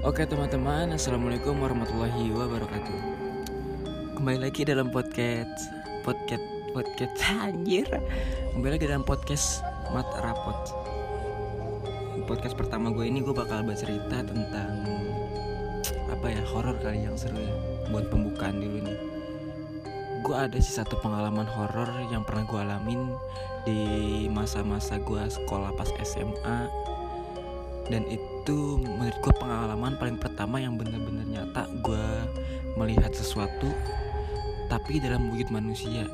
Oke teman-teman, Assalamualaikum warahmatullahi wabarakatuh. Kembali lagi dalam podcast Podcast Podcast. Anjir. Kembali lagi dalam podcast Mat Rapot. Podcast pertama gue ini gue bakal bercerita tentang Apa ya, horor kali yang seru ya Buat pembukaan dulu nih. Gue ada sih satu pengalaman horor yang pernah gue alamin Di masa-masa gue sekolah pas SMA dan itu menurut gue pengalaman paling pertama yang bener-bener nyata gue melihat sesuatu tapi dalam wujud manusia.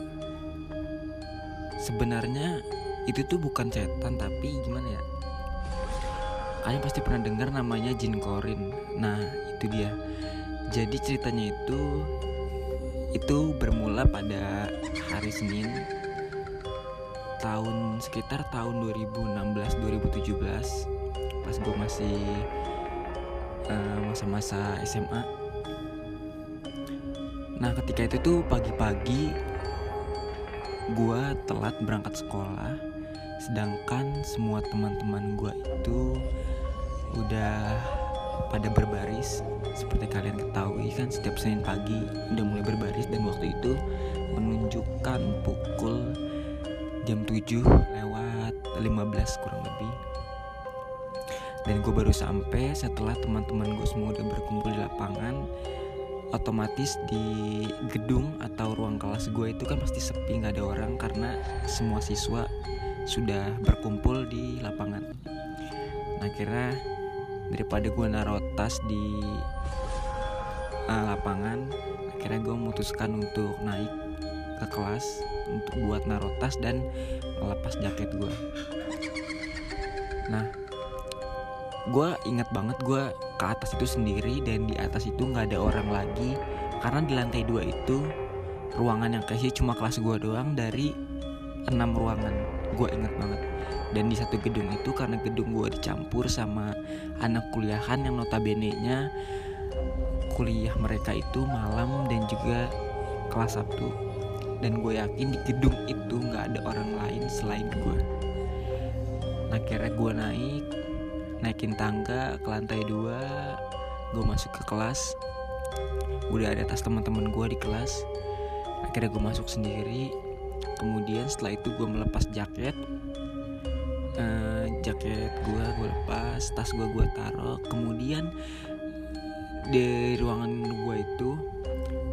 Sebenarnya itu tuh bukan setan tapi gimana ya? Kalian pasti pernah dengar namanya jin korin. Nah itu dia. Jadi ceritanya itu itu bermula pada hari Senin tahun sekitar tahun 2016 2017 pas gue masih uh, masa-masa SMA nah ketika itu tuh pagi-pagi gue telat berangkat sekolah sedangkan semua teman-teman gue itu udah pada berbaris. Seperti kalian ketahui kan setiap Senin pagi udah mulai berbaris dan waktu itu menunjukkan pukul jam 7 lewat 15 kurang lebih dan gue baru sampai setelah teman-teman gue semua udah berkumpul di lapangan otomatis di gedung atau ruang kelas gue itu kan pasti sepi nggak ada orang karena semua siswa sudah berkumpul di lapangan. Nah kira daripada gue naruh tas di uh, lapangan akhirnya gue memutuskan untuk naik ke kelas untuk buat naruh tas dan melepas jaket gue nah gue ingat banget gue ke atas itu sendiri dan di atas itu nggak ada orang lagi. Karena di lantai dua itu ruangan yang kayaknya cuma kelas gue doang dari enam ruangan gue inget banget. Dan di satu gedung itu karena gedung gue dicampur sama anak kuliahan yang notabene nya kuliah mereka itu malam dan juga kelas Sabtu. Dan gue yakin di gedung itu nggak ada orang lain selain gue nah kira gue naik naikin tangga ke lantai dua gue masuk ke kelas. Udah ada tas teman-teman gue di kelas. Akhirnya gue masuk sendiri. Kemudian setelah itu gue melepas jaket. Uh, jaket gue gue lepas tas gue gue taruh. Kemudian di ruangan gue itu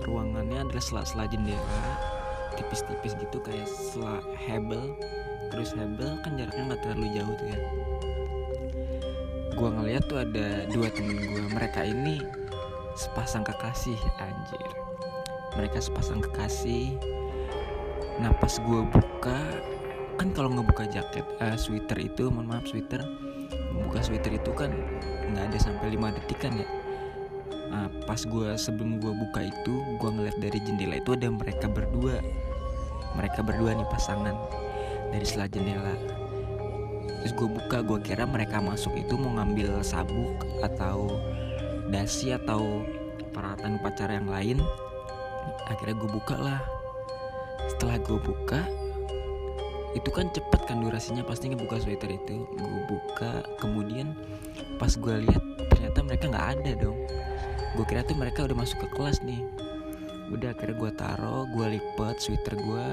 ruangannya adalah sela-sela jendela tipis-tipis gitu kayak sela hebel. Terus hebel kan jaraknya nggak terlalu jauh tuh ya gue ngeliat tuh ada dua temen gue mereka ini sepasang kekasih anjir. Mereka sepasang kekasih. Nah pas gue buka kan kalau ngebuka jaket uh, sweater itu mohon maaf sweater membuka sweater itu kan nggak ada sampai 5 detik kan ya. Nah, pas gue sebelum gue buka itu gue ngeliat dari jendela itu ada mereka berdua. Mereka berdua nih pasangan dari selah jendela terus gue buka gue kira mereka masuk itu mau ngambil sabuk atau dasi atau peralatan upacara yang lain. Akhirnya gue buka lah. Setelah gue buka itu kan cepet kan durasinya pasti ngebuka sweater itu. Gue buka kemudian pas gue lihat ternyata mereka nggak ada dong. Gue kira tuh mereka udah masuk ke kelas nih. Udah akhirnya gue taro gue lipet sweater gue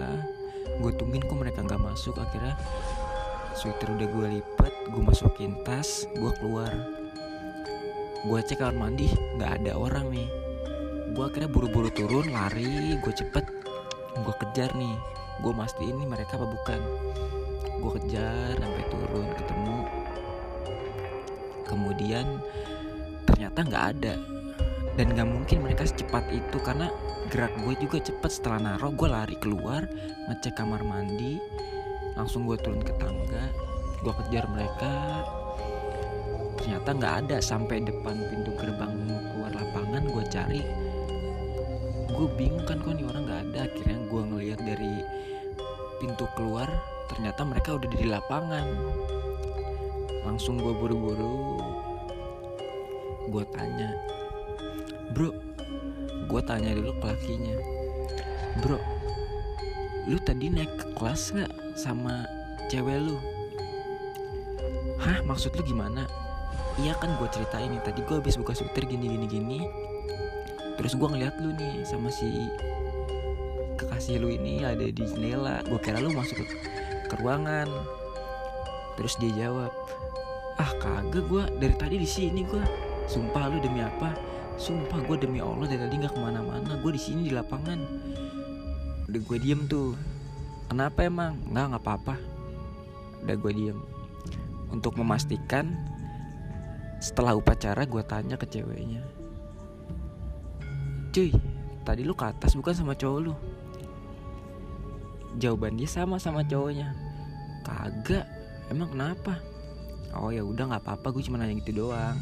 gue tungguin kok mereka nggak masuk. Akhirnya sweater udah gue lipet gue masukin tas gue keluar. Gue cek kamar mandi nggak ada orang nih. Gue akhirnya buru-buru turun lari gue cepet gue kejar nih. Gue mastiin ini mereka apa bukan. Gue kejar sampai turun ketemu. Kemudian ternyata nggak ada. Dan nggak mungkin mereka secepat itu karena gerak gue juga cepet. Setelah naro gue lari keluar ngecek kamar mandi langsung gue turun ke tangga gue kejar mereka. Ternyata nggak ada. Sampai depan pintu gerbang keluar lapangan gue cari. Gue bingung kan kok nih orang nggak ada. Akhirnya gue ngeliat dari pintu keluar ternyata mereka udah di lapangan. Langsung gue buru-buru. Gue tanya bro gue tanya dulu ke lakinya bro lu tadi naik ke kelas gak sama cewek lu hah maksud lu gimana? Iya kan gue ceritain nih tadi gue habis buka sweater gini gini gini. Terus gue ngeliat lu nih sama si kekasih lu ini ada di jendela. Gue kira lu masuk ke, ke ruangan. Terus dia jawab ah kagak gue dari tadi di sini gue sumpah lu demi apa? Sumpah gue demi allah dari tadi nggak ke mana-mana. Gue di sini di lapangan. Udah gue diem tuh. Kenapa emang? Nggak nggak apa-apa. Udah gue diem untuk memastikan setelah upacara gue tanya ke ceweknya Cuy tadi lu ke atas bukan sama cowok lu? Jawaban dia sama sama cowoknya Kagak Emang kenapa? Oh ya udah nggak apa-apa gue cuma nanya gitu doang.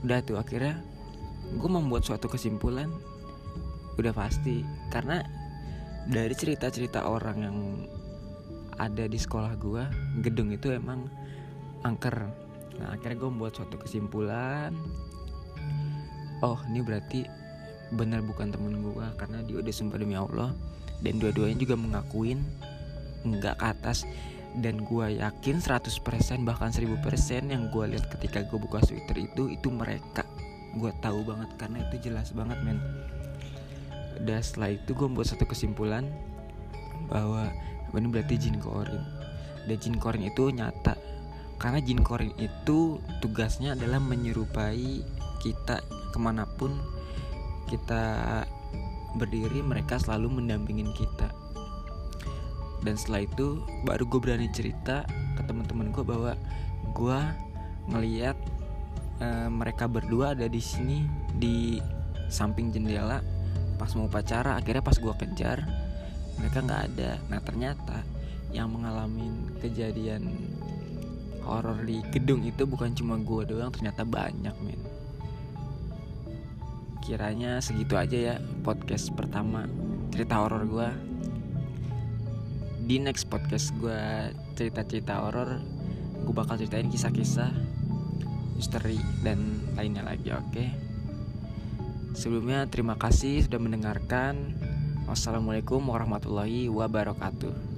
Udah tuh akhirnya Gue membuat suatu kesimpulan Udah pasti Karena dari cerita-cerita orang yang ada di sekolah gue Gedung itu emang angker. Nah akhirnya gue membuat suatu kesimpulan. Oh ini berarti benar bukan temen gue Karena dia udah sumpah demi Allah. Dan dua-duanya juga mengakuin Nggak ke atas. Dan gue yakin 100% bahkan 1000% yang gue lihat ketika gue buka Twitter itu Itu mereka. Gue tahu banget karena itu jelas banget men. Dan setelah itu gue membuat satu kesimpulan Bahwa ini berarti jin korin. Dan jin korin itu nyata karena jin korin itu tugasnya adalah menyerupai kita ke mana pun kita berdiri mereka selalu mendampingin kita. Dan setelah itu baru gue berani cerita ke teman-teman gue bahwa gue ngeliat e, mereka berdua ada di sini di samping jendela pas mau pacara akhirnya pas gue kejar mereka nggak ada. Nah ternyata yang mengalami kejadian horor di gedung itu bukan cuma gue doang ternyata banyak men. Kiranya segitu aja ya podcast pertama cerita horor gue di next podcast gue cerita-cerita horor gue bakal ceritain kisah-kisah misteri dan lainnya lagi oke? Okay? sebelumnya terima kasih sudah mendengarkan. Wassalamualaikum warahmatullahi wabarakatuh